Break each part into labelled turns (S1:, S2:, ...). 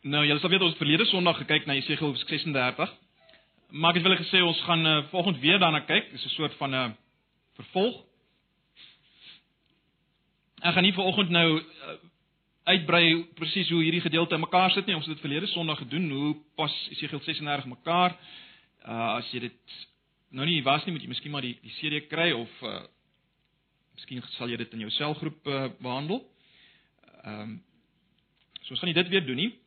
S1: Nou, julle sal weet ons verlede Sondag gekyk na Jesegiel 36. Maar ek het wel gesê ons gaan uh, volgende weer daarna kyk. Dis 'n soort van 'n uh, vervolg. Ek gaan nie vanoggend nou uh, uitbrei presies hoe hierdie gedeelte in mekaar sit nie. Ons het dit verlede Sondag gedoen. Hoe pas Jesegiel 36 mekaar? Uh as jy dit nou nie was nie, moet jy miskien maar die die CD kry of uh miskien sal jy dit in jou selgroep uh, behandel. Ehm um, so ons gaan nie dit weer doen nie.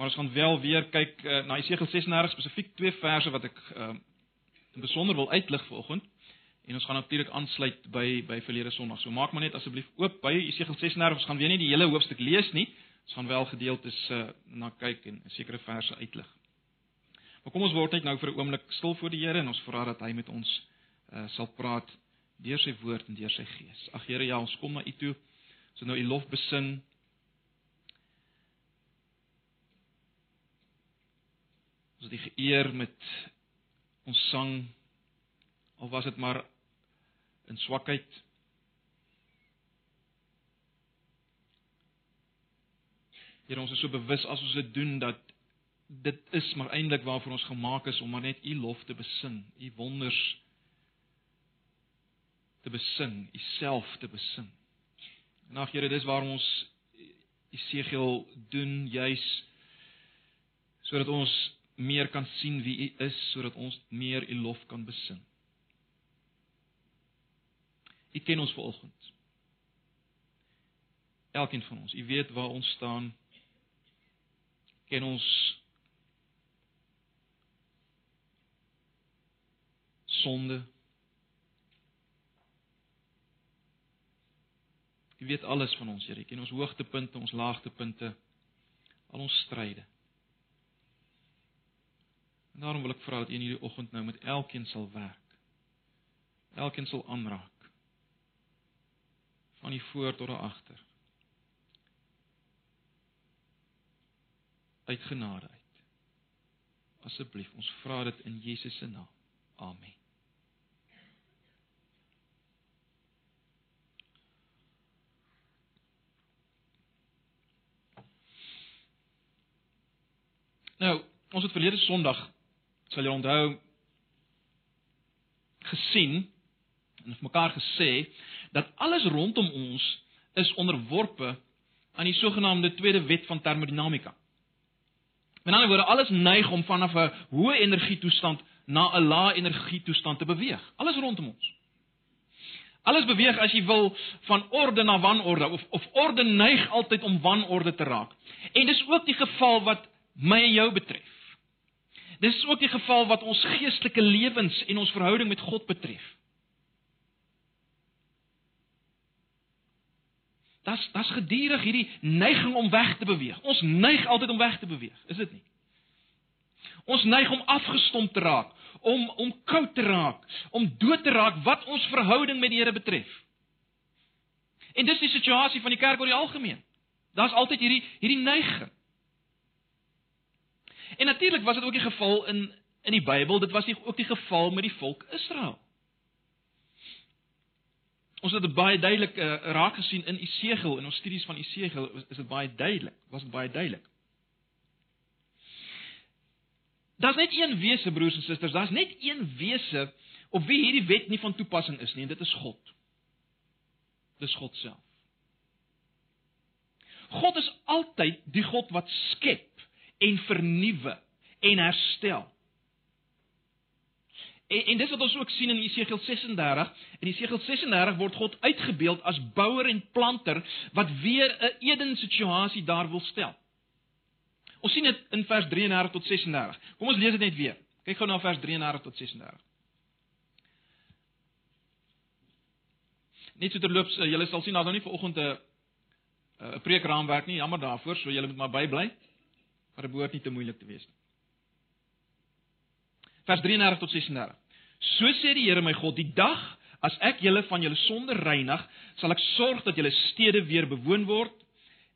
S1: Maar ons gaan wel weer kyk uh, na Jesegiel 36 spesifiek twee verse wat ek uh, in besonder wil uitlig vanoggend. En ons gaan natuurlik aansluit by by verlede Sondag. So maak maar net asseblief oop by Jesegiel 36. Ons gaan weer nie die hele hoofstuk lees nie. Ons gaan wel gedeeltes uh, na kyk en sekere verse uitlig. Maar kom ons word net nou vir 'n oomblik stil voor die Here en ons vra dat hy met ons uh, sal praat deur sy woord en deur sy gees. Ag Here, ja, ons kom na U toe. Ons nou U lof besing. Ons het U geëer met ons sang of was dit maar in swakheid? Here, ons is so bewus as ons dit doen dat dit is maar eintlik waarvoor ons gemaak is om maar net U lof te besing, U wonders te besing, U self te besing. En ag Here, dis waarom ons Esegiel doen juis sodat ons meer kan sien wie U is, sodat ons meer U lof kan besing. U ken ons vanoggend. Elkeen van ons, U weet waar ons staan. Ken ons sonde. U weet alles van ons, Here. U ken ons hoogtepunte, ons laagtepunte, al ons stryde. En daarom wil ek vra dat U in hierdie oggend nou met elkeen sal werk. Elkeen sal aanraak. Van die voor tot die agter. Uit genade uit. Asseblief, ons vra dit in Jesus se naam. Amen. Nou, ons het verlede Sondag sal jy onthou gesien en vir mekaar gesê dat alles rondom ons is onderworpe aan die sogenaamde tweede wet van termodinamika. Met ander woorde, alles neig om vanaf 'n hoë energietoestand na 'n lae energietoestand te beweeg. Alles rondom ons. Alles beweeg as jy wil van orde na wanorde of of orde neig altyd om wanorde te raak. En dis ook die geval wat my en jou betref. Dis ook die geval wat ons geestelike lewens en ons verhouding met God betref. Das das gedurig hierdie neiging om weg te beweeg. Ons neig altyd om weg te beweeg, is dit nie? Ons neig om afgestomp te raak, om om koud te raak, om dood te raak wat ons verhouding met die Here betref. En dis die situasie van die kerk oor die algemeen. Daar's altyd hierdie hierdie neiging. En natuurlik was dit ook die geval in in die Bybel, dit was nie ook die geval met die volk Israel. Ons het dit baie duidelik uh, raak gesien in Esegiel in ons studies van Esegiel is dit baie duidelik, was dit baie duidelik. Daar's net een wese broers en susters, daar's net een wese op wie hierdie wet nie van toepassing is nie en dit is God. Dis God self. God is altyd die God wat skep en vernuwe en herstel. En, en dis wat ons ook sien in Jesegiel 36. In Jesegiel 36 word God uitgebeeld as bouer en planter wat weer 'n Eden situasie daar wil stel. Ons sien dit in vers 33 tot 36. Kom ons lees dit net weer. Kyk gou na vers 33 tot 36. Net so terloops, uh, julle sal sien daar's nou nie vanoggend 'n 'n preekraamwerk nie, jammer daarvoor, so julle moet maar bybly maar dit behoort nie te moeilik te wees nie. Vers 33 tot 36. So sê die Here my God, die dag as ek julle van julle sonde reinig, sal ek sorg dat julle stede weer bewoon word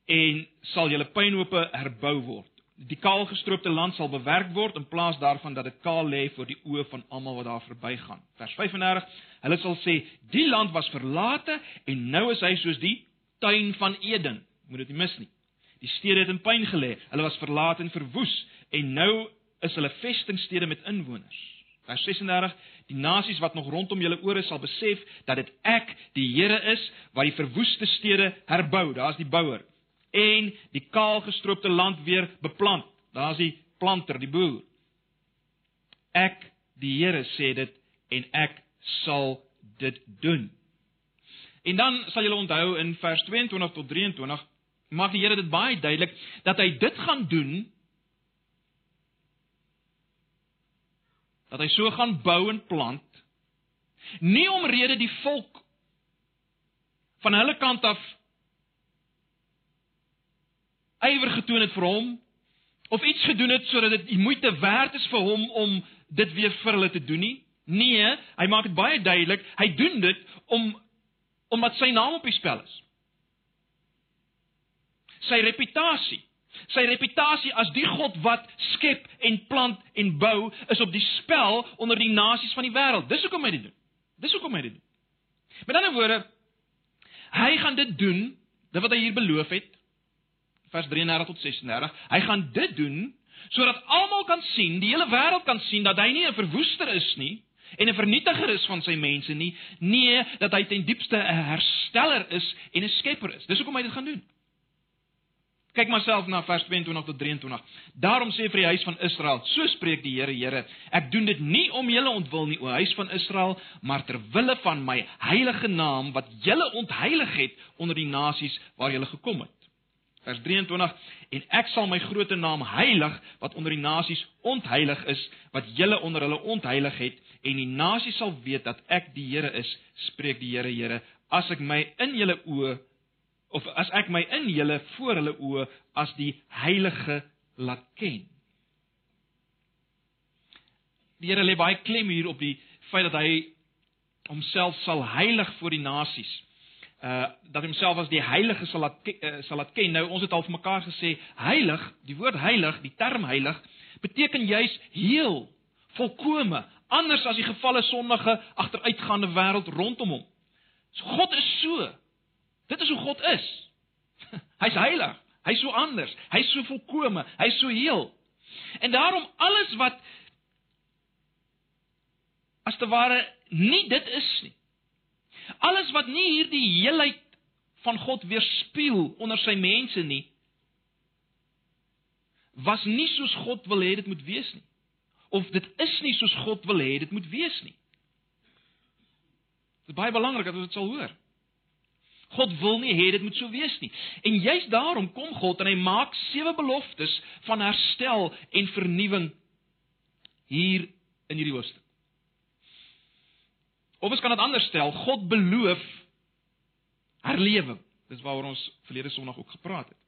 S1: en sal julle pynhope herbou word. Die kaalgestroopte land sal bewerk word in plaas daarvan dat dit kaal lê voor die oë van almal wat daar verbygaan. Vers 35. Hulle sal sê: "Die land was verlate en nou is hy soos die tuin van Eden. Moet dit nie mis nie. Die stede het in pyn gelê. Hulle was verlaat en verwoes en nou is hulle vestingstede met inwoners. Vers 36: Die nasies wat nog rondom julle ore sal besef dat dit ek, die Here is, wat die verwoeste stede herbou. Daar's die bouer. En die kaalgestroopte land weer beplant. Daar's die planter, die boer. Ek, die Here sê dit en ek sal dit doen. En dan sal julle onthou in vers 22 tot 23 maak die Here dit baie duidelik dat hy dit gaan doen dat hy so gaan bou en plant nie omrede die volk van hulle kant af ywer getoon het vir hom of iets gedoen het sodat dit die moeite werd is vir hom om dit weer vir hulle te doen nie nee hy maak dit baie duidelik hy doen dit om omdat sy naam op die spel is. Sy reputasie, sy reputasie as die God wat skep en plant en bou, is op die spel onder die nasies van die wêreld. Dis hoekom hy dit doen. Dis hoekom hy dit doen. Met ander woorde, hy gaan dit doen, dit wat hy hier beloof het. Vers 33 tot 36. Hy gaan dit doen sodat almal kan sien, die hele wêreld kan sien dat hy nie 'n verwoester is nie, en 'n vernietiger is van sy mense nie, nee, dat hy ten diepste 'n hersteller is en 'n skepper is. Dis hoekom hy dit gaan doen. Kyk maar self na vers 22 tot 23. Daarom sê vir die huis van Israel, so spreek die Here, Here, ek doen dit nie om julle ontwil nie, o huis van Israel, maar ter wille van my heilige naam wat julle ontheilig het onder die nasies waar julle gekom het. Vers 23 en ek sal my groot naam heilig wat onder die nasies ontheilig is wat julle onder hulle ontheilig het en die nasie sal weet dat ek die Here is, spreek die Here Here, as ek my in julle oë of as ek my in julle voor hulle oë as die heilige laat ken. Die Here lê baie klem hier op die feit dat hy homself sal heilig voor die nasies. Uh dat homself as die heilige sal laat uh, sal laat ken. Nou ons het al vir mekaar gesê heilig, die woord heilig, die term heilig beteken juis heel, volkome, anders as die gevalle sondige agteruitgaande wêreld rondom hom. So God is so. Dit is hoe God is. Hy's heilig. Hy's so anders. Hy's so volkome. Hy's so heel. En daarom alles wat as te ware nie dit is nie. Alles wat nie hierdie heelheid van God weerspieël onder sy mense nie was nie soos God wil hê dit moet wees nie of dit is nie soos God wil hê dit moet wees nie. Dit is baie belangrik dat ons dit sal hoor. God wil nie hê dit moet so wees nie. En juist daarom kom God en hy maak sewe beloftes van herstel en vernuwing hier in hierdie hoofstuk. Of ons kan dit anders stel, God beloof herlewing. Dis waaroor ons verlede Sondag ook gepraat het.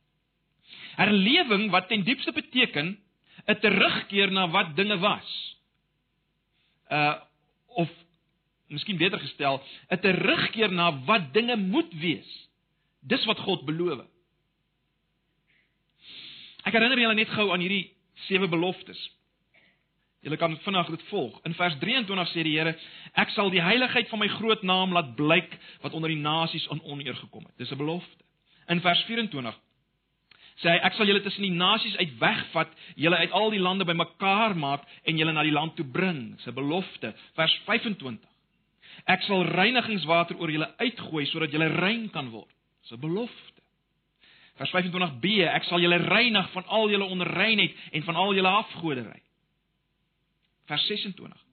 S1: Herlewing wat ten diepste beteken 'n terugkeer na wat dinge was. Uh miskien beter gestel, 'n terugkeer na wat dinge moet wees. Dis wat God beloof. Ek herinner julle net gou aan hierdie sewe beloftes. Julle kan vinnig dit volg. In vers 23 sê die Here: Ek sal die heiligheid van my groot naam laat blyk wat onder die nasies in oneer gekom het. Dis 'n belofte. In vers 24 sê hy ek sal julle tussen die nasies uit wegvat, julle uit al die lande bymekaar maak en julle na die land toe bring. Dis 'n belofte. Vers 25. Ek sal reinigingswater oor julle uitgooi sodat julle rein kan word. Dis 'n belofte. Vers 25b ek sal julle reinig van al julle onreinheid en van al julle afgoderry. Vers 26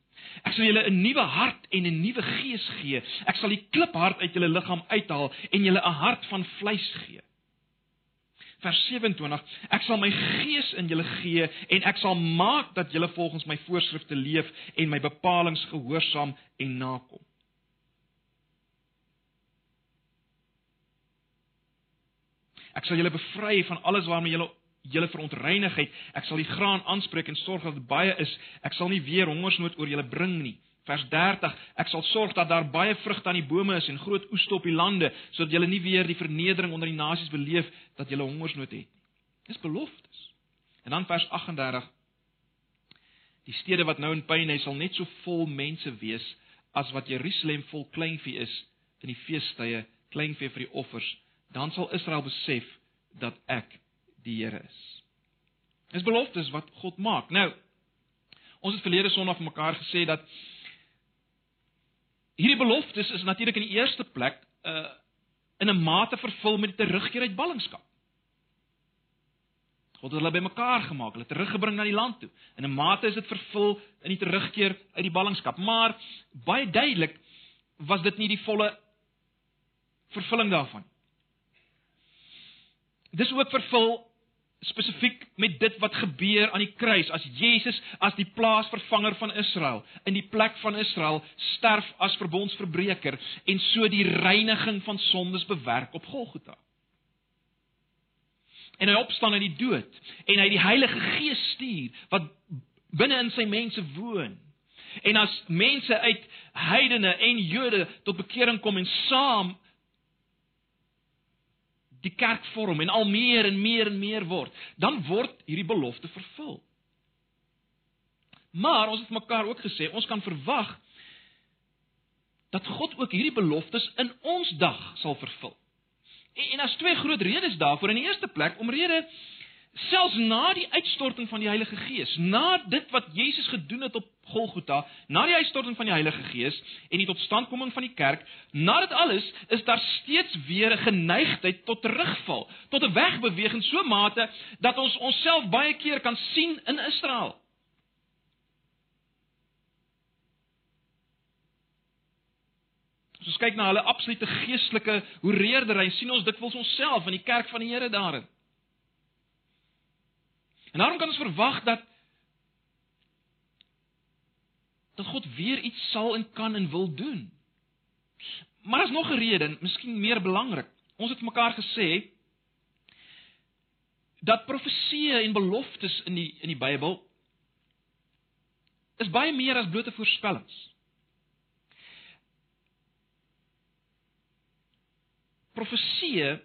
S1: Ek sal julle 'n nuwe hart en 'n nuwe gees gee. Ek sal die kliphart uit julle liggaam uithaal en julle 'n hart van vleis gee vers 27 ek sal my gees in julle gee en ek sal maak dat julle volgens my voorskrifte leef en my bepalinge gehoorsaam en nakom ek sal julle bevry van alles waarmee julle julle verontreinigheid ek sal die graan aanspreek en sorg dat baie is ek sal nie weer hongersnood oor julle bring nie Vers 30: Ek sal sorg dat daar baie vrugte aan die bome is en groot oeste op die lande, sodat julle nie weer die vernedering onder die nasies beleef dat julle hongersnood het nie. Dis beloftes. En dan vers 38: Die stede wat nou in pyn is, sal net so vol mense wees as wat Jerusalem vol kleinvee is in die feestydde, kleinvee vir die offers. Dan sal Israel besef dat ek die Here is. Dis beloftes wat God maak. Nou, ons het verlede Sondag vir mekaar gesê dat hierdie beloftes is natuurlik in die eerste plek uh in 'n mate vervul met terugkeer uit ballingskap. God het hulle bymekaar gemaak, hulle teruggebring na die land toe. In 'n mate is dit vervul in die terugkeer uit die ballingskap, maar baie duidelik was dit nie die volle vervulling daarvan. Dis ook vervul spesifiek met dit wat gebeur aan die kruis as Jesus as die plaasvervanger van Israel in die plek van Israel sterf as verbondsverbreker en so die reiniging van sondes bewerk op Golgotha. En hy opstaan uit die dood en hy die Heilige Gees stuur wat binne in sy mense woon. En as mense uit heidene en Jode tot bekering kom en saam die kerk vorm en al meer en meer en meer word, dan word hierdie belofte vervul. Maar ons het mekaar ook gesê, ons kan verwag dat God ook hierdie beloftes in ons dag sal vervul. En, en daar's twee groot redes daarvoor. In die eerste plek omrede selfs na die uitstorting van die Heilige Gees, na dit wat Jesus gedoen het op Golgotha, na die uitstorting van die Heilige Gees en die totstandkoming van die kerk, na dit alles is daar steeds weer 'n geneigtheid tot terugval, tot 'n wegbeweging so mate dat ons onsself baie keer kan sien in Israel. As ons kyk na hulle absolute geestelike hoereerdery, sien ons dikwels onsself in die kerk van die Here daarin. En daarom kan ons verwag dat dat God weer iets sal en kan en wil doen. Maar daar's nog 'n rede, miskien meer belangrik. Ons het mekaar gesê dat profeseë en beloftes in die in die Bybel is baie meer as blote voorspellings. Profeseë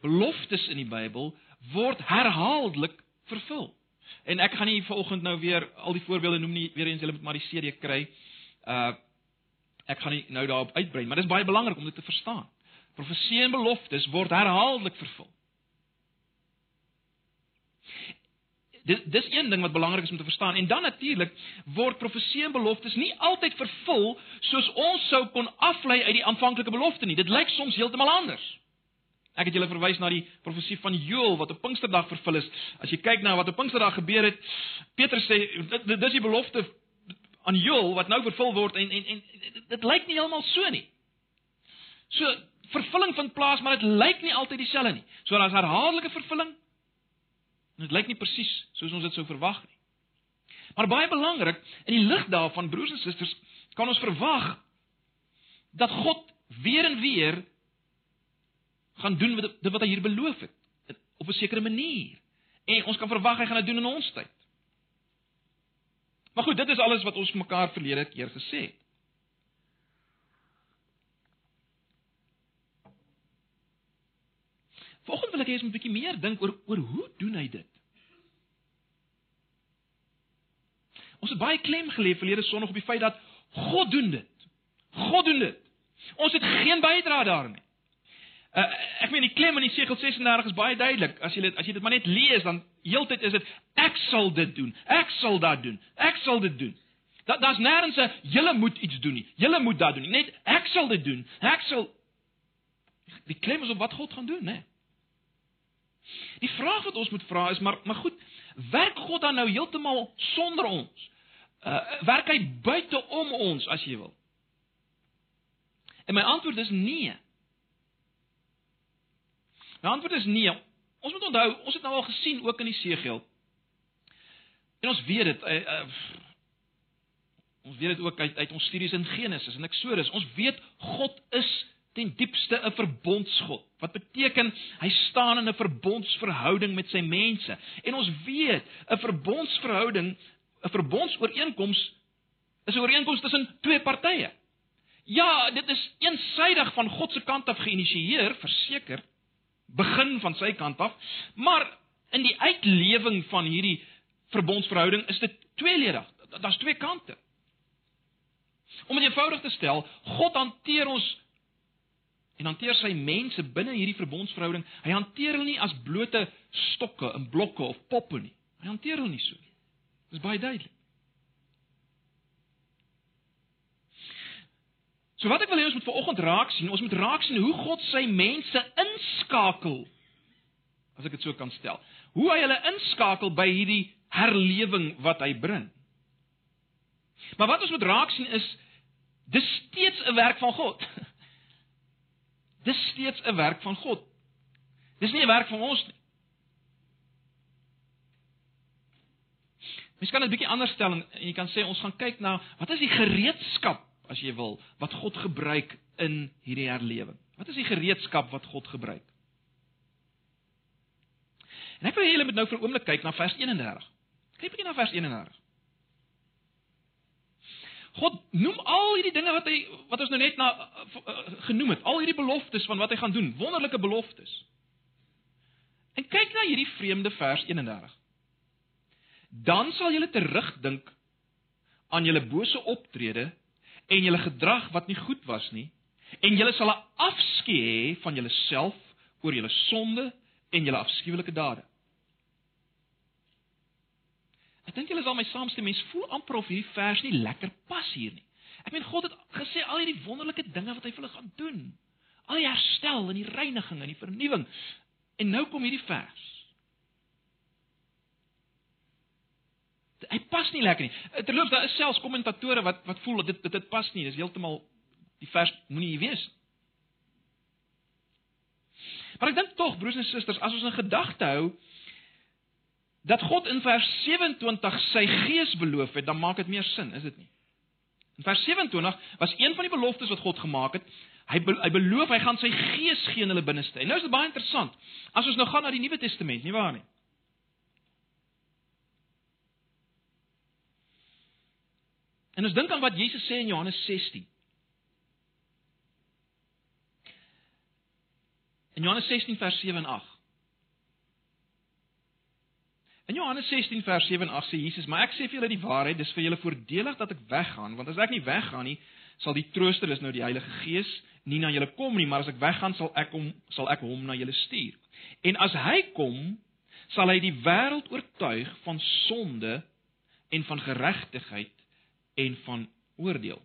S1: beloftes in die Bybel word herhaaldelik vervul. En ek gaan nie vanoggend nou weer al die voorbeelde noem nie, weer eens julle moet maar die CD kry. Uh ek gaan nie nou daarop uitbrei, maar dit is baie belangrik om dit te verstaan. Profeseë en beloftes word herhaaldelik vervul. Dis dis een ding wat belangrik is om te verstaan. En dan natuurlik word profeseë en beloftes nie altyd vervul soos ons sou kon aflei uit die aanvanklike belofte nie. Dit lyk soms heeltemal anders. Ek het julle verwys na die profesie van Joël wat op Pinksterdag vervul is. As jy kyk na wat op Pinksterdag gebeur het, Petrus sê dit dis die belofte aan Joël wat nou vervul word en en en dit lyk nie heeltemal so nie. So vervulling vind plaas, maar dit lyk nie altyd dieselfde nie. So daar's herhaaldelike vervulling. En dit lyk nie presies soos ons dit sou verwag nie. Maar baie belangrik, in die lig daarvan broers en susters, kan ons verwag dat God weer en weer gaan doen wat dit wat hy hier beloof het op 'n sekere manier. En ons kan verwag hy gaan dit doen in ons tyd. Maar goed, dit is alles wat ons mekaar verlede keer gesê het. Volgens wil ek hê jy moet 'n bietjie meer dink oor oor hoe doen hy dit? Ons het baie klem gelê verlede Sondag op die feit dat God doen dit. God doen dit. Ons het geen bydrae daarin nie. Uh, ek meen die klem in die segel 36 is baie duidelik. As jy dit as jy dit maar net lees dan heeltyd is dit ek sal dit doen. Ek sal dat doen. Ek sal dit doen. Dat daar's nêrens 'n julle moet iets doen nie. Julle moet dat doen nie. Net ek sal dit doen. Ek sal Die klem is op wat God gaan doen, né? Die vraag wat ons moet vra is maar maar goed, werk God dan nou heeltemal sonder ons? Uh werk hy buite om ons as jy wil? En my antwoord is nee. Die antwoord is nee. Ons moet onthou, ons het nou al gesien ook in die Segel. En ons weet dit, uh, uh, ons weet dit ook uit uit ons studies in Genesis en Eksodus. Ons weet God is ten diepste 'n verbondsgod. Wat beteken hy staan in 'n verbondsverhouding met sy mense. En ons weet 'n verbondsverhouding, 'n verbondsooreenkoms is 'n ooreenkoms tussen twee partye. Ja, dit is eensaidig van God se kant af geïnisieer, verseker begin van sy kant af, maar in die uitlewing van hierdie verbondsverhouding is dit tweeledig. Daar's twee kante. Om dit eenvoudig te stel, God hanteer ons en hanteer sy mense binne hierdie verbondsverhouding. Hy hanteer hulle nie as blote stokke en blokke of poppe nie. Hy hanteer hulle nie so nie. Dis baie duidelik. So wat ek wil hê ons moet vanoggend raak sien, ons moet raak sien hoe God sy mense inskakel. As ek dit so kan stel. Hoe hy hulle inskakel by hierdie herlewing wat hy bring. Maar wat ons moet raak sien is dis steeds 'n werk van God. Dis steeds 'n werk van God. Dis nie 'n werk van ons nie. Mens kan dit 'n bietjie anders stel en jy kan sê ons gaan kyk na wat is die gereedskap as jy wil wat God gebruik in hierdie herlewing. Wat is die gereedskap wat God gebruik? En ek wil julle moet nou vir oomblik kyk na vers 31. Kyk bietjie na vers 31. God noem al hierdie dinge wat hy wat ons nou net na uh, genoem het, al hierdie beloftes van wat hy gaan doen, wonderlike beloftes. En kyk na hierdie vreemde vers 31. Dan sal julle terugdink aan julle bose optrede en julle gedrag wat nie goed was nie en julle sal 'n afskeid hê van julleself oor julle sonde en julle afskuwelike dade. Ek dink julle sal my saamstem, mense voel amper of hierdie vers nie lekker pas hier nie. Ek meen God het gesê al hierdie wonderlike dinge wat hy vir hulle gaan doen. Al die herstel en die reiniging en die vernuwing. En nou kom hierdie vers. Hy pas nie lekker nie. Terloops, daar is selfs kommentatore wat wat voel dat dit dit dit pas nie. Dis heeltemal die vers moenie hier wees. Maar ek dink tog broers en susters, as ons in gedagte hou dat God in vers 27 sy gees beloof het, dan maak dit meer sin, is dit nie? In vers 27 was een van die beloftes wat God gemaak het, hy be, hy beloof hy gaan sy gees gee in hulle binneste. En nou is dit baie interessant. As ons nou gaan na die Nuwe Testament, nie waar nie? En ons dink aan wat Jesus sê in Johannes 16. In Johannes 16 vers 7 en 8. In Johannes 16 vers 7 en 8 sê Jesus: "Maar ek sê vir julle die waarheid, dis vir julle voordelig dat ek weggaan, want as ek nie weggaan nie, sal die Trooster, dis nou die Heilige Gees, nie na julle kom nie, maar as ek weggaan, sal ek hom sal ek hom na julle stuur. En as hy kom, sal hy die wêreld oortuig van sonde en van geregtigheid en van oordeel."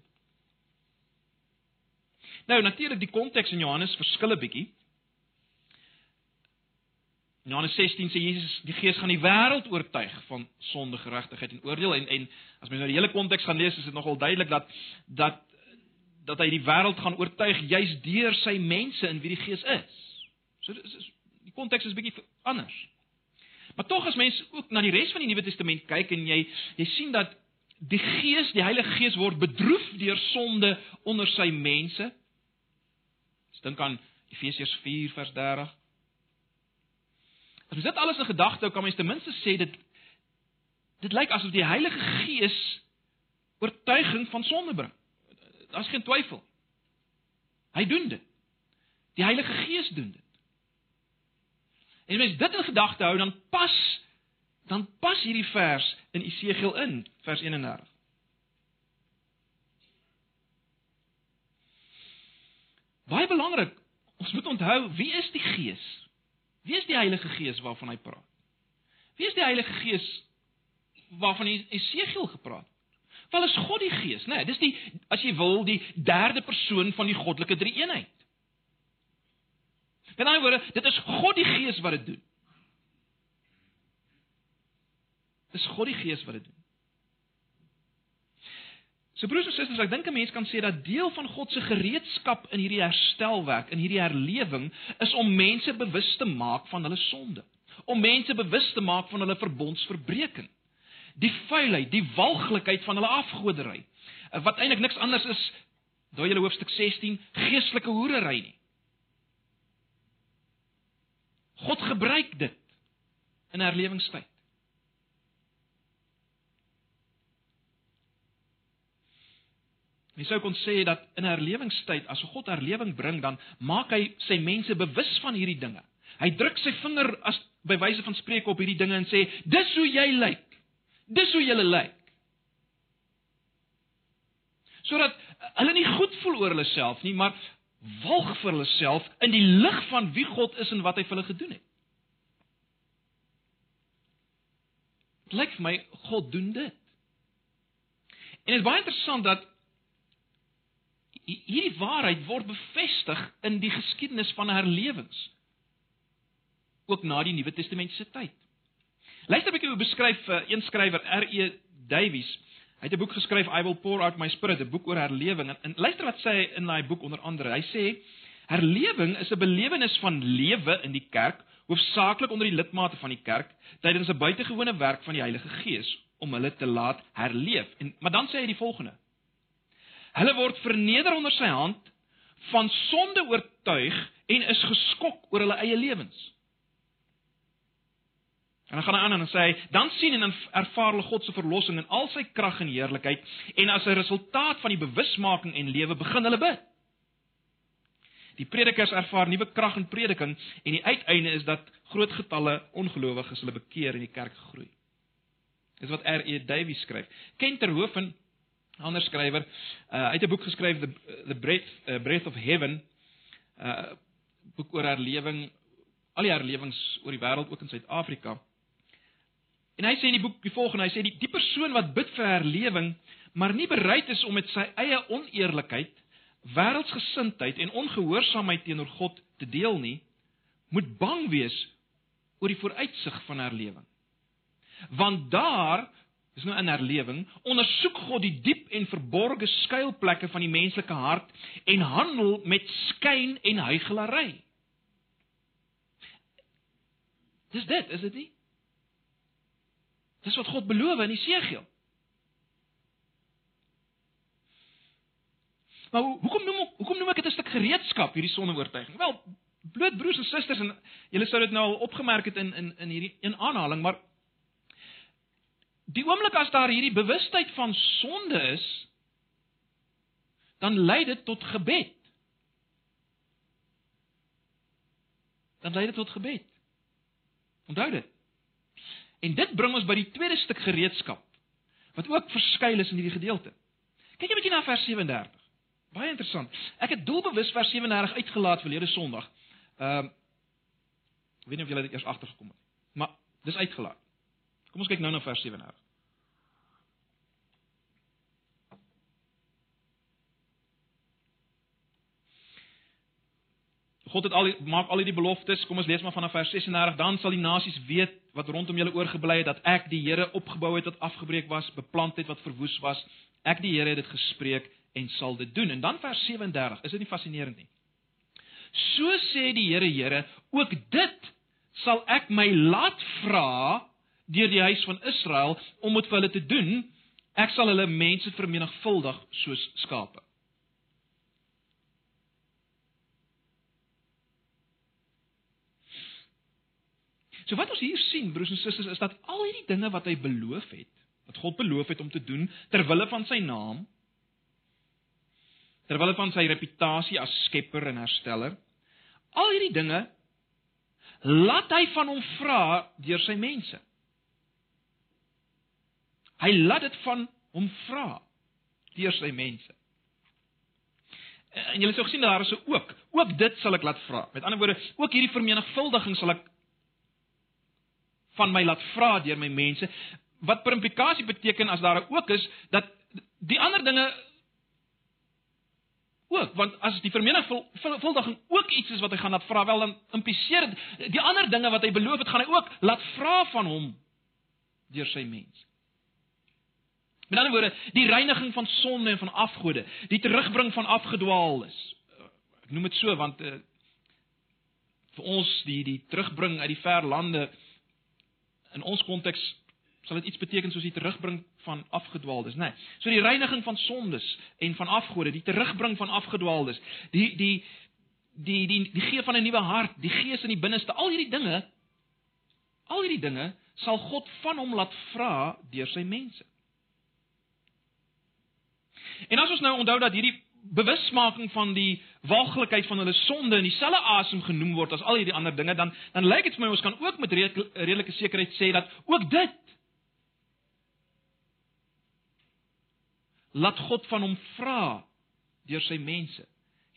S1: Nou natuurlik die konteks in Johannes verskil 'n bietjie. In Johannes 16 sê Jesus die Gees gaan die wêreld oortuig van sonde, geregtigheid en oordeel en en as mens nou die hele konteks gaan lees is dit nogal duidelik dat dat dat hy die wêreld gaan oortuig juis deur sy mense in wie die Gees is. So dis is die konteks is bietjie anders. Maar tog as mens ook na die res van die Nuwe Testament kyk en jy jy sien dat die Gees, die Heilige Gees word bedroef deur sonde onder sy mense. Dink aan Efesiërs 4 vers 30 As jy dit alles in gedagte hou, kan mens ten minste sê dit dit lyk asof die Heilige Gees oortuiging van sonde bring. Daar's geen twyfel. Hy doen dit. Die Heilige Gees doen dit. En as mens dit in gedagte hou, dan pas dan pas hierdie vers in Esegiel in, vers 31. Baie belangrik, ons moet onthou wie is die Gees? Wie is die Heilige Gees waarvan hy praat? Wie is die Heilige Gees waarvan Esegiel gepraat het? Wel is God die Gees, né? Nee, dis die as jy wil die derde persoon van die goddelike drie-eenheid. Met ander woorde, dit is God die Gees wat dit doen. Dis God die Gees wat dit doen. So broers en susters, ek dink 'n mens kan sê dat deel van God se gereedskap in hierdie herstelwerk, in hierdie herlewing, is om mense bewus te maak van hulle sonde, om mense bewus te maak van hulle verbondsverbreeking, die vuilheid, die walglikheid van hulle afgodery, wat eintlik niks anders is, daai hele hoofstuk 16, geestelike hoerery nie. God gebruik dit in herlewingstyd. Mens sou kon sê dat in herlewingstyd as God herlewing bring, dan maak hy sy mense bewus van hierdie dinge. Hy druk sy vinger as by wyse van spreek op hierdie dinge en sê: "Dis hoe jy lyk. Dis hoe jy lyk." Sodat hulle nie goed voel oor hulle self nie, maar walg vir hulle self in die lig van wie God is en wat hy vir hulle gedoen het. Dit lyk vir my God doen dit. En dit is baie interessant dat hierdie waarheid word bevestig in die geskiedenis van herlewings ook na die Nuwe Testamentiese tyd. Luister 'n bietjie hoe beskryf uh, een skrywer R.E. Davies. Hy het 'n boek geskryf I will pour out my spirit, 'n boek oor herlewing. En, en luister wat sê hy in daai boek onder andere. Hy sê herlewing is 'n belewenis van lewe in die kerk, hoofsaaklik onder die lidmate van die kerk, tydens 'n buitengewone werk van die Heilige Gees om hulle te laat herleef. En maar dan sê hy die volgende: Hulle word verneder onder sy hand, van sonde oortuig en is geskok oor hulle eie lewens. En dan gaan hy aan en sê hy, dan sien en ervaar hulle God se verlossing in al sy krag en heerlikheid en as 'n resultaat van die bewusmaking en lewe begin hulle bid. Die predikers ervaar nuwe krag in prediking en die uiteinde is dat groot getalle ongelowiges hulle bekeer en die kerk groei. Dis wat R.E. Davies skryf. Kenter Hoofen, 'n ander skrywer, uh, uit 'n boek geskryf The The Breath uh, Breath of Heaven, 'n uh, boek oor herlewing, al die herlewings oor die wêreld ook in Suid-Afrika. En hy sê in die boek die volgende, hy sê die die persoon wat bid vir herlewing, maar nie bereid is om met sy eie oneerlikheid, wêreldsgesindheid en ongehoorsaamheid teenoor God te deel nie, moet bang wees oor die vooruitsig van herlewing. Want daar is nou 'n herlewing, ondersoek God die diep en verborgde skuilplekke van die menslike hart en handel met skyn en huigelary. Dis dit, is dit nie? Dis wat God beloof in Jesegiel. Maar hoekom noem ek hoekom noem ek dit 'n stuk gereedskap hierdie sonneoortuiging? Wel, bloot broers en susters en julle sou dit nou al opgemerk het in in in hierdie een aanhaling, maar die oomblik as daar hierdie bewustheid van sonde is, dan lei dit tot gebed. Dan lei dit tot gebed. Onthou dit. En dit bring ons by die tweede stuk gereedskap wat ook verskuil is in hierdie gedeelte. Kyk 'n bietjie na vers 37. Baie interessant. Ek het doelbewus vers 37 uitgelaat verlede Sondag. Ehm uh, ek weet nie of julle dit eers agtergekom het. Maar dis uitgelaat. Kom ons kyk nou na vers 37. God het al maak al hierdie beloftes. Kom ons lees maar vanaf vers 36. Dan sal die nasies weet wat rondom julle oorgebly het dat ek die Here opgebou het wat afgebreek was, beplant het wat verwoes was. Ek die Here het dit gespreek en sal dit doen. En dan vers 37. Is dit nie fascinerend nie? So sê die Here, Here, ook dit sal ek my laat vra deur die huis van Israel om dit vir hulle te doen. Ek sal hulle mense vermenigvuldig soos skape. So wat ons hier sien, broers en susters, is dat al hierdie dinge wat hy beloof het, wat God beloof het om te doen ter wille van sy naam, ter wille van sy reputasie as skepper en hersteller, al hierdie dinge laat hy van hom vra deur sy mense. Hy laat dit van hom vra deur sy mense. En julle sou gesien daar is ook, ook dit sal ek laat vra. Met ander woorde, ook hierdie vermenigvuldiging sal ek van my laat vra deur my mense wat per implikasie beteken as daar ook is dat die ander dinge ook want as die vermenigvuldiging ook iets is wat hy gaan laat vra wel dan impliseer dit die ander dinge wat hy beloof het gaan hy ook laat vra van hom deur sy mense Met ander woorde, die reiniging van sonde en van afgode, die terugbring van afgedwaaldes. Ek noem dit so want uh, vir ons die die terugbring uit die ver lande in ons konteks sal dit iets beteken soos die terugbring van afgedwaaldes, né? Nee. So die reiniging van sondes en van afgode, die terugbring van afgedwaaldes, die die die die die gee van 'n nuwe hart, die gees in die binneste, al hierdie dinge al hierdie dinge sal God van hom laat vra deur sy mense. En as ons nou onthou dat hierdie bewusmaking van die waaglikheid van hulle sonde in dieselfde asem genoem word as al hierdie ander dinge, dan dan lyk dit vir my ons kan ook met redelike sekerheid sê dat ook dit laat God van hom vra deur sy mense.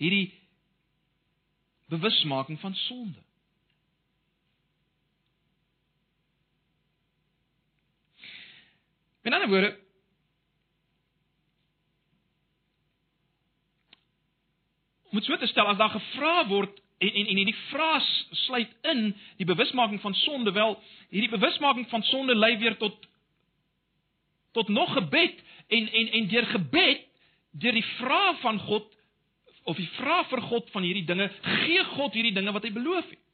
S1: Hierdie bewusmaking van sonde. In ander woorde moet so te stel as daar gevra word en en en hierdie vraag sluit in die bewusmaking van sonde wel hierdie bewusmaking van sonde lei weer tot tot nog gebed en en en deur gebed deur die vraag van God of die vraag vir God van hierdie dinge gee God hierdie dinge wat hy beloof het.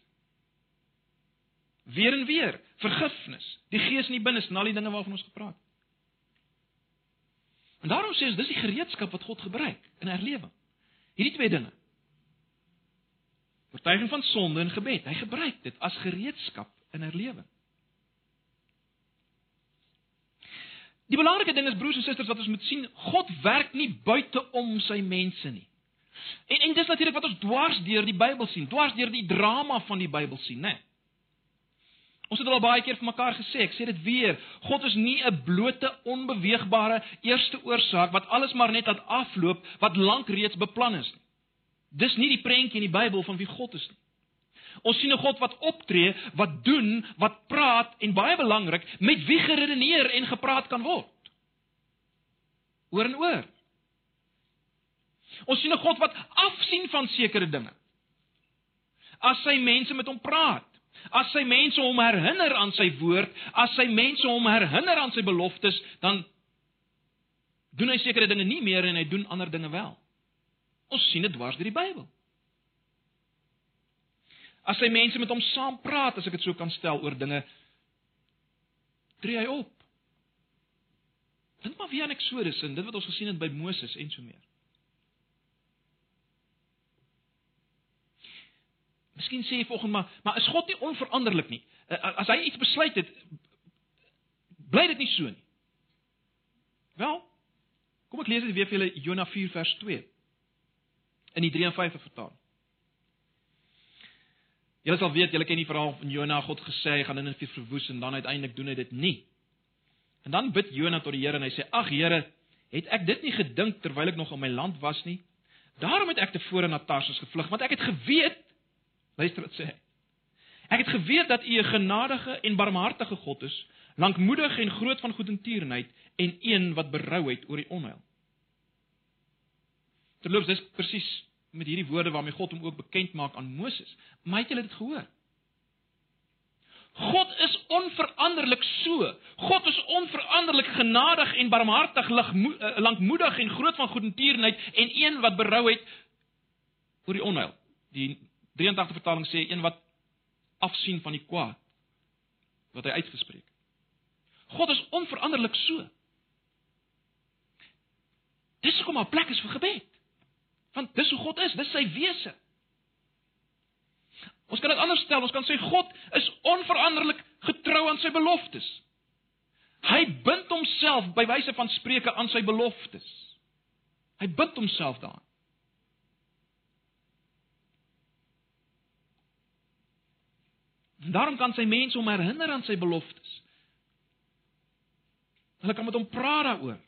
S1: Weer en weer vergifnis die gees in die binneste en al die dinge waarvan ons gepraat. Het en daarom sê ons dis die gereedskap wat God gebruik in herlewing hierdie twee dinge oortuiging van sonde en gebed hy gebruik dit as gereedskap in herlewing Die belangrike ding is broers en susters wat ons moet sien, God werk nie buite om sy mense nie. En en dis natuurlik wat ons dwars deur die Bybel sien, dwars deur die drama van die Bybel sien, né? Ons het al baie keer vir mekaar gesê, ek sê dit weer, God is nie 'n blote onbeweegbare eerste oorsaak wat alles maar net laat afloop wat lank reeds beplan is nie. Dis nie die prentjie in die Bybel van wie God is nie. Ons sien 'n God wat optree, wat doen, wat praat en baie belangrik, met wie geredeneer en gepraat kan word. Oor en oor. Ons sien 'n God wat afsien van sekere dinge. As sy mense met hom praat, as sy mense hom herinner aan sy woord, as sy mense hom herinner aan sy beloftes, dan doen hy sekere dinge nie meer en hy doen ander dinge wel. Ons sien dit dwars deur die Bybel. As sy mense met hom saam praat, as ek dit so kan stel oor dinge, tree hy op. Dink maar weer aan Eksodus en dit wat ons gesien het by Moses en so meer. Miskien sê jy volgens maar, maar is God nie onveranderlik nie? As hy iets besluit het, bly dit nie so nie. Wel, kom ek lees dit weer vir julle Jonah 4 vers 2 in die 53 vertaling. Julle sal weet, julle ken die verhaal van Jona, God gesê hy gaan Ninive verwoes en dan uiteindelik doen hy dit nie. En dan bid Jona tot die Here en hy sê: "Ag Here, het ek dit nie gedink terwyl ek nog in my land was nie? Daarom het ek tevore na Tarsus gevlug, want ek het geweet, luister wat sê hy. Ek het geweet dat U 'n genadige en barmhartige God is, lankmoedig en groot van goedertierenheid en een wat berou het oor die onheil." Terloops, dis presies met hierdie woorde waarmee God hom ook bekend maak aan Moses. Maar het julle dit gehoor? God is onveranderlik so. God is onveranderlik genadig en barmhartig, eh, lankmoedig en groot van goedertierenheid en een wat berou het oor die onheil. Die 83 vertaling sê een wat afsien van die kwaad wat hy uitgespreek. God is onveranderlik so. Dis hoekom 'n plek is vir gebed. Want dis hoe God is, dis sy wese. Ons kan dit anders stel, ons kan sê God is onveranderlik getrou aan sy beloftes. Hy bind homself by wyse van spreuke aan sy beloftes. Hy bind homself daaraan. Daarom kan sy mense hom herinner aan sy beloftes. Hulle kan met hom praat daaroor.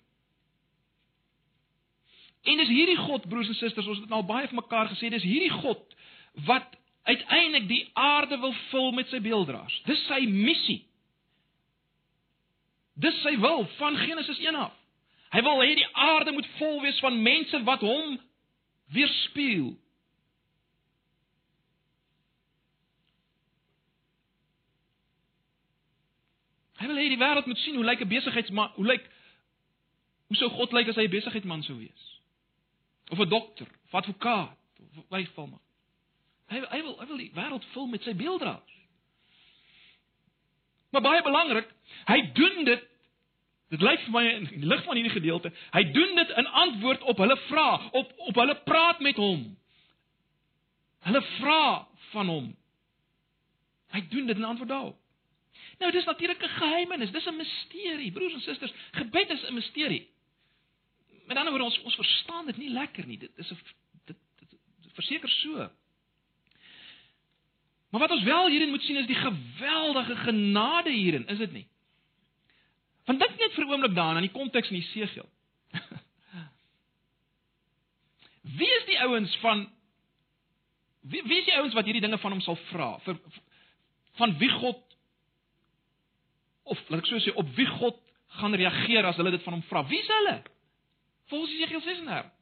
S1: En dis hierdie God, broers en susters, ons het nou baie vir mekaar gesê, dis hierdie God wat uiteindelik die aarde wil vul met sy beelddraers. Dis sy missie. Dis sy wil van Genesis 1 af. Hy wil hê die aarde moet vol wees van mense wat hom weerspieël. Hy wil hê die wêreld moet sien hoe lyk 'n besigheidsman, hoe lyk hoe sou God lyk as hy 'n besigheidsman sou wees? of 'n dokter of advokaat of wat hy val maar. Hy hy wil hy wil die wêreld vul met sy beelddraers. Maar baie belangrik, hy doen dit dit lyk vir my in die lig van hierdie gedeelte, hy doen dit in antwoord op hulle vrae, op op hulle praat met hom. Hulle vra van hom. Hy doen dit in antwoord daarop. Nou dis natuurlik 'n geheimenis, dis 'n misterie, broers en susters. Gebed is 'n misterie met ander woorde ons ons verstaan dit nie lekker nie. Dit is 'n dit, dit, dit verseker so. Maar wat ons wel hierin moet sien is die geweldige genade hierin, is dit nie? Want dink net vir 'n oomblik daaraan aan die konteks in Jesegiel. Wie is die ouens van wie wie is die ouens wat hierdie dinge van hom sal vra? Vir van wie God of laat ek so sê op wie God gaan reageer as hulle dit van hom vra? Wie is hulle? Volgens Jesegiel 36.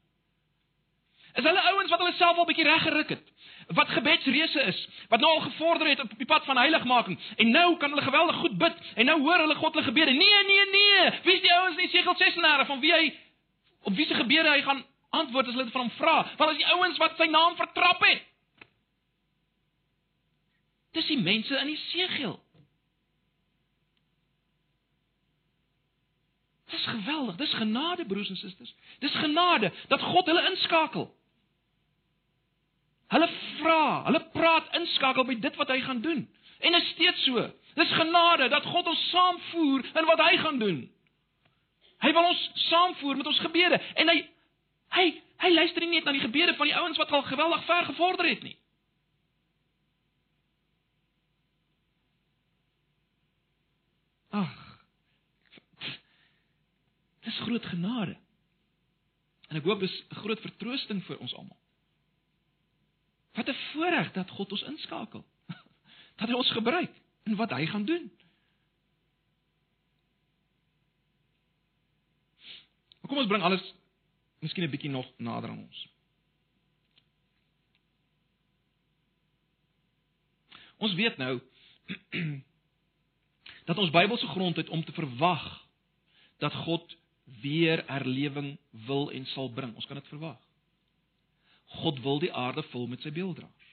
S1: Is hulle ouens wat hulle self al bietjie reg geruk het? Wat gebedsreëse is, wat nou al gevorder het op die pad van heiligmaking en nou kan hulle geweldig goed bid en nou hoor hulle God se gebede. Nee, nee, nee. Wie is die ouens in Jesegiel 36 van wie hy op wie se gebede hy gaan antwoord as hulle dit van hom vra? Want as die ouens wat sy naam vertrap het. Dis die mense in Jesegiel. Dis geweldig. Dis genade broers en susters. Dis genade dat God hulle inskakel. Hulle vra, hulle praat inskakel by dit wat hy gaan doen. En is steeds so. Dis genade dat God ons saamvoer in wat hy gaan doen. Hy wil ons saamvoer met ons gebede en hy hy hy luister nie net na die gebede van die ouens wat al geweldig ver gevorder het nie. Ag. Dis groot genade. En ek hoop dis 'n groot vertroosting vir ons almal. Wat 'n voorreg dat God ons inskakel. Dat hy ons gebruik in wat hy gaan doen. Kom ons bring alles miskien 'n bietjie nog nader aan ons. Ons weet nou dat ons Bybelse grond het om te verwag dat God weer herlewing wil en sal bring. Ons kan dit verwag. God wil die aarde vul met sy beelddraers.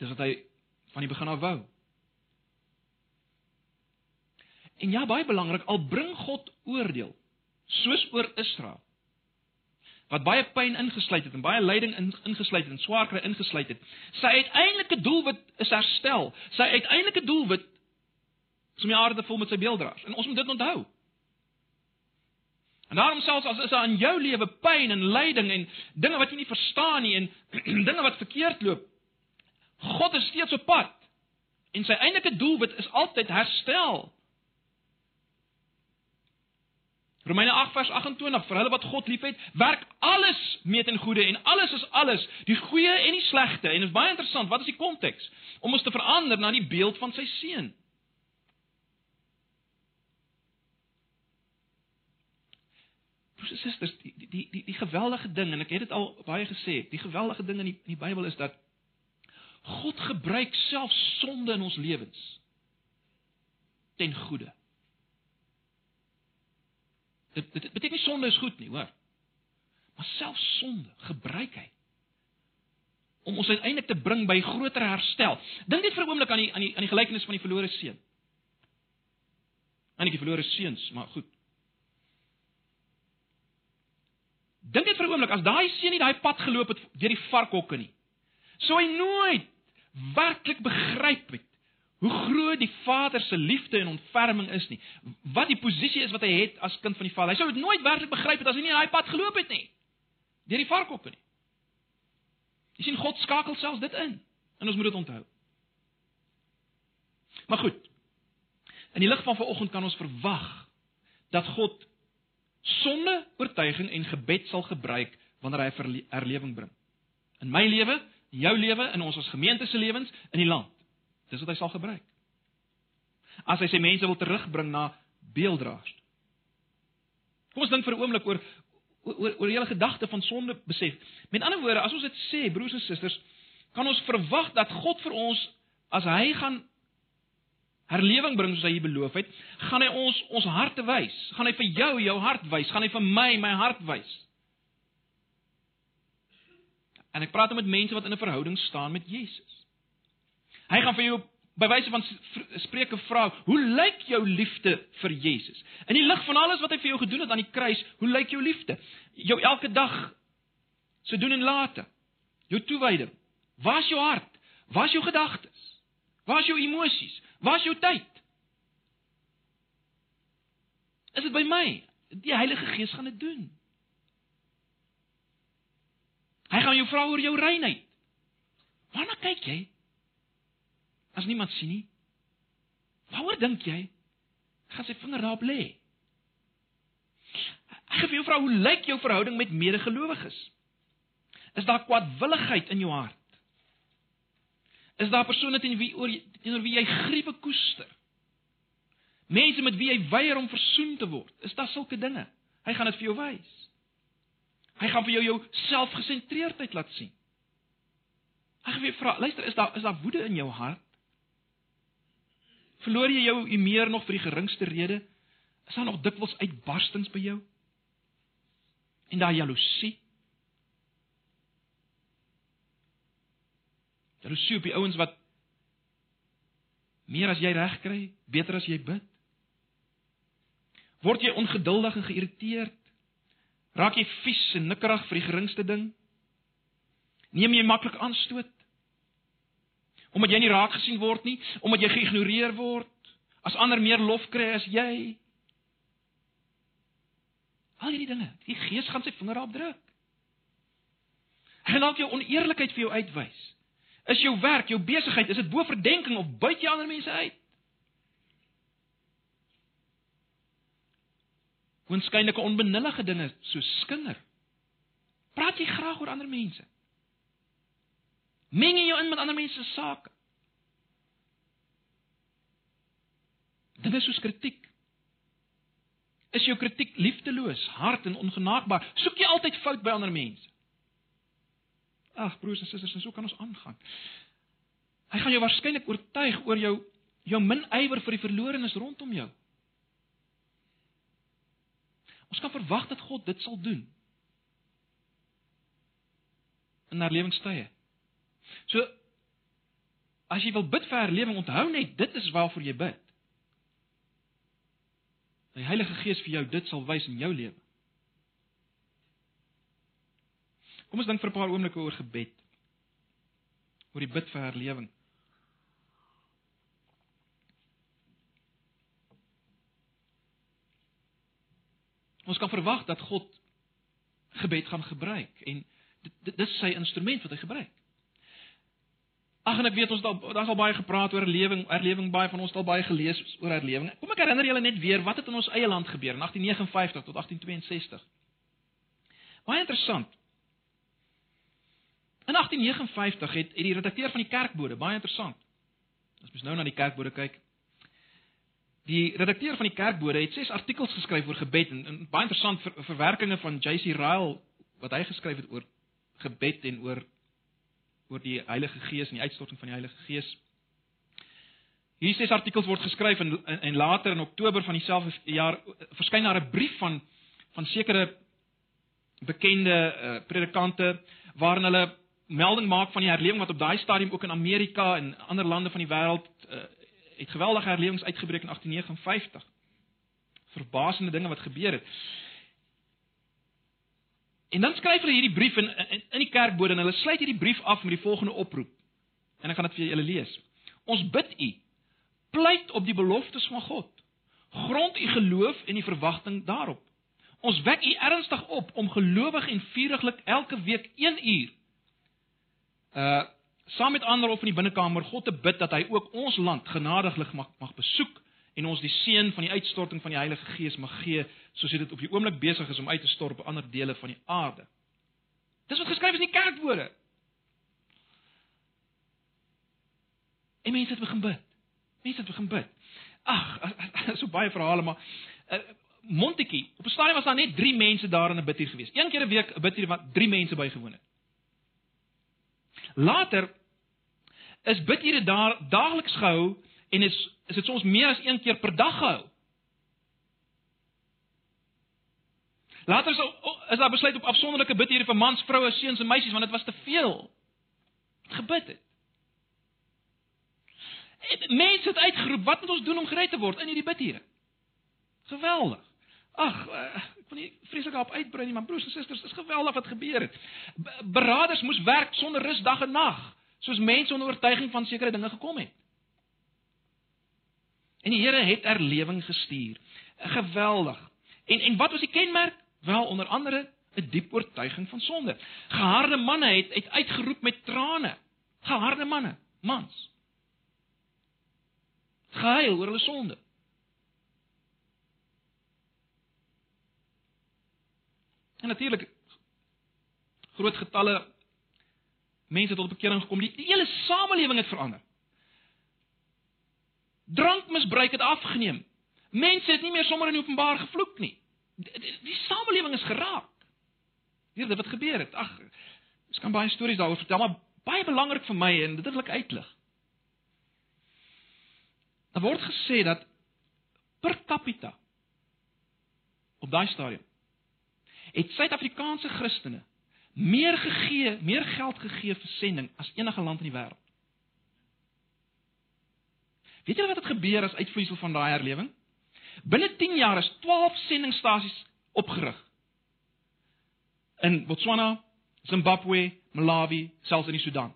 S1: Dis wat hy van die begin af wou. En ja, baie belangrik, al bring God oordeel, soos oor Israel, wat baie pyn ingesluit het en baie lyding ingesluit het en swaar kry ingesluit het. Sy uiteindelike doelwit is herstel. Sy uiteindelike doelwit is om die aarde vul met sy beelddraers. En ons moet dit onthou. En daarom selfs as is daar in jou lewe pyn en lyding en dinge wat jy nie verstaan nie en dinge wat verkeerd loop, God is steeds op pad. En sy eintlike doelwit is altyd herstel. Romeine 8 vers 28 vir hulle wat God liefhet, werk alles mee ten goeie en alles is alles, die goeie en die slegte. En dit is baie interessant, wat is die konteks? Om ons te verander na die beeld van sy seun. Broers en susters, die die die die geweldige ding en ek het dit al baie gesê, die geweldige ding in die in die Bybel is dat God gebruik self sonde in ons lewens ten goeie. Dit dit beteken nie sonde is goed nie, hoor. Maar self sonde gebruik hy om ons uiteindelik te bring by groter herstel. Dink net vir 'n oomblik aan die aan die aan die gelykenis van die verlore seun. En die verlore seuns, maar goed. Dink net vir 'n oomblik as daai seun nie daai pad geloop het deur die varkhokke nie. Sou hy nooit werklik begryp het hoe groot die Vader se liefde en ontferming is nie. Wat die posisie is wat hy het as kind van die Vader. Hy sou dit nooit werklik begryp het as hy nie daai pad geloop het nie. Deur die varkhokke nie. Jy sien God skakel selfs dit in. En ons moet dit onthou. Maar goed. In die lig van vanoggend kan ons verwag dat God sonde oortuiging en gebed sal gebruik wanneer hy herlewing bring. In my lewe, in jou lewe, in ons as gemeente se lewens, in die land. Dis wat hy sal gebruik. As hy sy mense wil terugbring na beelddraers. Kom ons dink vir 'n oomblik oor oor oor die hele gedagte van sonde besef. Met ander woorde, as ons dit sê, broers en susters, kan ons verwag dat God vir ons as hy gaan herlewing bring soos hy beloof het, gaan hy ons ons harte wys. Gaan hy vir jou jou hart wys, gaan hy vir my my hart wys. En ek praat met mense wat in 'n verhouding staan met Jesus. Hy gaan vir jou by wyse van spreuke vra, hoe lyk jou liefde vir Jesus? In die lig van alles wat hy vir jou gedoen het aan die kruis, hoe lyk jou liefde? Jou elke dag se doen en late. Jou toewyding. Waar is jou hart? Waar is jou gedagtes? Waar is jou emosies? Waar is jou tyd? Is dit by my? Die Heilige Gees gaan dit doen. Hy gaan jou vra oor jou reinheid. Waarna kyk jy? As niemand sien nie. Waaroor dink jy? Gaan sy vinger daarop lê. Ek wil jou vra hoe lyk jou verhouding met medegelowiges? Is daar kwaadwilligheid in jou hart? Is daar persone teen wie oor teenoor wie jy griewe koester? Mense met wie jy weier om versoen te word. Is daar sulke dinge? Hy gaan dit vir jou wys. Hy gaan vir jou jou selfgesentreerdheid laat sien. Ag wie vra, luister, is daar is daar woede in jou hart? Verloor jy jou eer nog vir die geringste rede? Is daar nog dikwels uitbarstings by jou? En daai jaloesie? Jaloesie op die ouens wat meer as jy reg kry, beter as jy bid? Word jy ongeduldig en geïrriteerd? Raak jy vies en nikkerig vir die geringste ding? Neem jy maklik aanstoot? Omdat jy nie raak gesien word nie, omdat jy geïgnoreer word, as ander meer lof kry as jy. Al hierdie dinge, die Gees gaan sy vinger daarop druk. Hy dalk jou oneerlikheid vir jou uitwys. Is jou werk, jou besigheid, is dit bo verdenking of buit jy ander mense uit? Oënskynlike onbenullige dinge so skinder. Praat jy graag oor ander mense? Meng jy jou in met ander mense se sake? Dinge soos kritiek. Is jou kritiek liefdeloos, hard en ongenaakbaar? Soek jy altyd fout by ander mense? Ag broers en susters, en so kan ons aangaan. Hy gaan jou waarskynlik oortuig oor jou jou min ywer vir die verlorenes rondom jou. Ons kan verwag dat God dit sal doen. In herlewingstye. So as jy wil bid vir herlewing, onthou net dit is waarvoor jy bid. Die Heilige Gees vir jou dit sal wys in jou lewe. Kom ons dink vir 'n paar oomblikke oor gebed. Oor die bid vir herlewing. Ons kan verwag dat God gebed gaan gebruik en dit, dit dis sy instrument wat hy gebruik. Ag en ek weet ons daar's al baie gepraat oor herlewing, herlewing baie van ons het al baie gelees oor herlewing. Kom ek herinner julle net weer wat het in ons eie land gebeur in 1859 tot 1862. Baie interessant. In 1859 het, het die redakteur van die kerkbode, baie interessant. As mens nou na die kerkbode kyk, die redakteur van die kerkbode het ses artikels geskryf oor gebed en, en baie interessant ver, verwerkings van JC Ryle wat hy geskryf het oor gebed en oor oor die Heilige Gees en die uitstorting van die Heilige Gees. Hierdie ses artikels word geskryf en, en en later in Oktober van dieselfde jaar verskyn daar 'n brief van van sekere bekende uh, predikante waarin hulle melding maak van die herlewing wat op daai stadium ook in Amerika en ander lande van die wêreld uh, het geweldige herlewings uitgebreek in 1859. Verbasende dinge wat gebeur het. En dan skryf hulle hierdie brief in in, in die kerkbode en hulle sluit hierdie brief af met die volgende oproep. En ek gaan dit vir julle lees. Ons bid u pleit op die beloftes van God. Grond u geloof en die verwagting daarop. Ons wek u ernstig op om gelowig en vuriglik elke week 1 uur uh saam met ander op in die binnekamer God te bid dat hy ook ons land genadiglik mag mag besoek en ons die seën van die uitstorting van die Heilige Gees mag gee soos dit op die oomblik besig is om uit te stort op ander dele van die aarde. Dis wat geskryf is in die kerkwoorde. En mense het begin bid. Mense het begin bid. Ag, so baie verhale maar uh, Montetjie, op 'n stadium was daar net 3 mense daar in 'n bidhuis gewees. Een keer 'n week 'n bidhuis wat 3 mense bygewoon het. Later is bidure daar daagliks gehou en is is dit soms meer as een keer per dag gehou. Later is is daar besluit op afsonderlike bidure vir mans, vroue, seuns en meisies want dit was te veel. Gebid het. En mense het uitgeroep, wat moet ons doen om gered te word in hierdie bidure? Geweldig. Ag, wil nie vreeslik daarop uitbrei nie, maar broers en susters, dis geweldig wat gebeur het. Beraders moes werk sonder rus dag en nag soos mense onder oortuiging van sekere dinge gekom het. En die Here het erlewing gestuur. Geweldig. En en wat was die kenmerk? Wel onder andere 'n diep oortuiging van sonde. Geharde manne het, het uitgeroep met trane. Geharde manne, mans. Gehuil oor hulle sonde. En natuurlik groot getalle Mense tot bekering gekom. Die, die hele samelewing het verander. Drankmisbruik het afgeneem. Mense het nie meer sommer in openbaar gevloek nie. Die, die, die samelewing is geraak. Hier dit wat gebeur het. Ag, ek kan baie stories daaroor vertel, maar baie belangrik vir my en dit wil ek uitlig. Daar word gesê dat per capita op daai stadium het Suid-Afrikaanse Christene meer gegee, meer geld gegee vir sending as enige land in die wêreld. Weet julle wat het gebeur as uitvloeisel van daai herlewing? Binne 10 jaar is 12 sendingstasies opgerig. In Botswana, Zimbabwe, Malawi, selfs in die Sudan.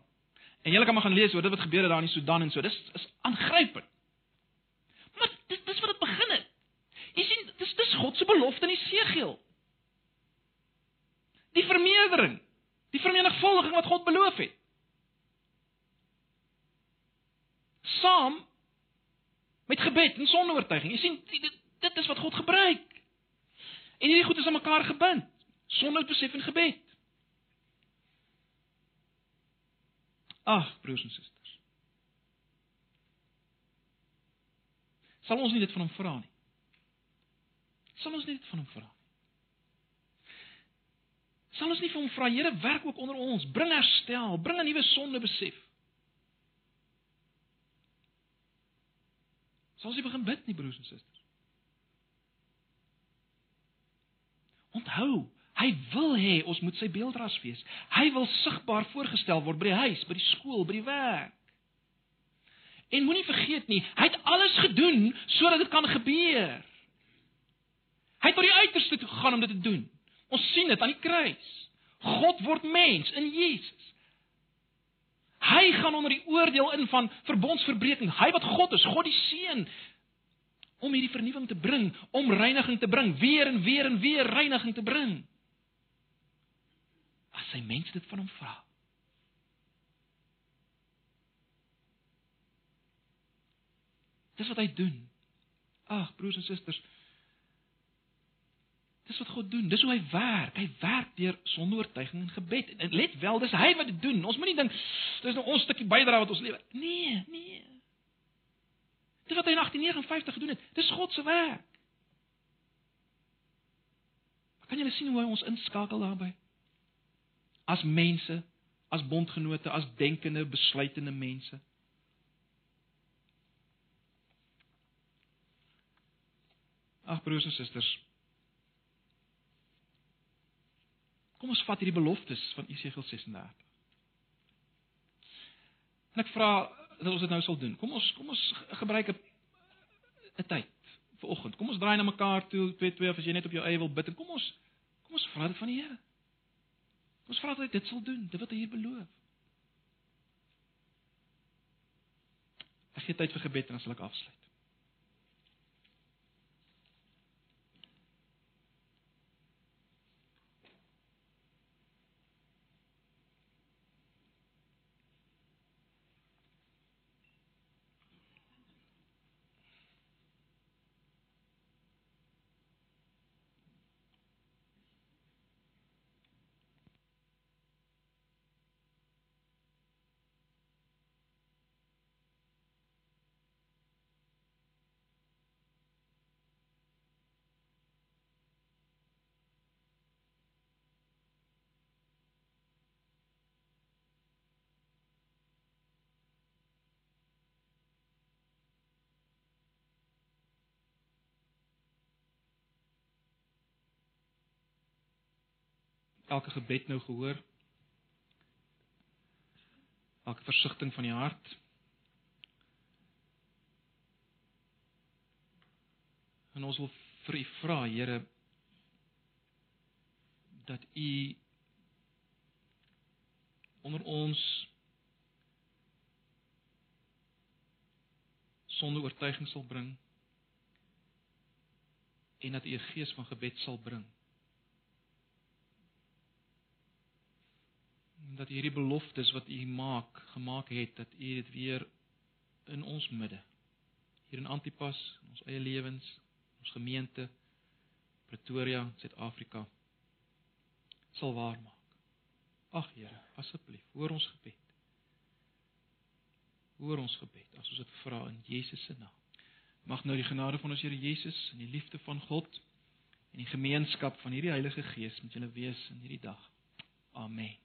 S1: En julle kan maar gaan lees oor dit wat gebeur het daar in die Sudan en so. Dis is aangrypend. Maar dis dis wat dit begin het. Jy sien, dis dis God se belofte in Jesegiel. Die vermeerdering, die vermenigvuldiging wat God beloof het. Saam met gebed en sondeoortuiging. Jy sien, dit, dit is wat God gebruik. En hierdie goed is aan mekaar gebind. Sonderbesef en gebed. Ag, broers en susters. Sal ons nie dit van hom vra nie? Sal ons nie dit van hom vra nie? Sal ons nie vir hom vra, Here, werk ook onder ons, bring herstel, bring 'n nuwe sonde besef. Sal ons nie begin bid nie, broers en susters? Onthou, hy wil hê ons moet sy beeldras wees. Hy wil sigbaar voorgestel word by die huis, by die skool, by die werk. En moenie vergeet nie, hy het alles gedoen sodat dit kan gebeur. Hy het tot die uiterste toe gegaan om dit te doen. Ons sien dit aan die kruis. God word mens in Jesus. Hy gaan onder die oordeel in van verbondsverbreeking. Hy wat God is, God die Seun om hierdie vernuwing te bring, om reiniging te bring, weer en weer en weer reiniging te bring. As sy mense dit van hom vra. Dis wat hy doen. Ag, broers en susters, Dis wat God doen. Dis hoe hy werk. Hy werk deur sondeoortuiging en gebed. En let wel, dis hy wat dit doen. Ons moenie dink dis nou ons stukkie bydrae wat ons lewe. Nee, nee. Dis wat hy in 1859 gedoen het. Dis God se werk. Kan jy sien hoe hy ons inskakel daarbey? As mense, as bondgenote, as denkende, besluitende mense. Ag broers en susters, Kom ons vat hierdie beloftes van Esegiel 36. En ek vra dat ons dit nou sal doen. Kom ons kom ons gebruik 'n 'n tyd vir oggend. Kom ons draai na mekaar toe, twee twee of as jy net op jou eie wil bid en kom ons kom ons vra dit van die Here. Ons vra dat hy dit sal doen, dit wat hy hier beloof. Ek gee tyd vir gebed en dan sal ek afsluit. Elke gebed nou gehoor. Elke versigtiging van die hart. En ons wil vir U vra, Here, dat U onder ons sonder oortuiging sal bring en dat U 'n gees van gebed sal bring. Dat hierdie beloftes wat u maak, gemaak het dat u dit weer in ons midde hier in Antipas, in ons eie lewens, ons gemeente Pretoria, Suid-Afrika sal waar maak. Ag Here, asseblief, hoor ons gebed. Hoor ons gebed as ons dit vra in Jesus se naam. Mag nou die genade van ons Here Jesus en die liefde van God en die gemeenskap van hierdie Heilige Gees met julle wees in hierdie dag. Amen.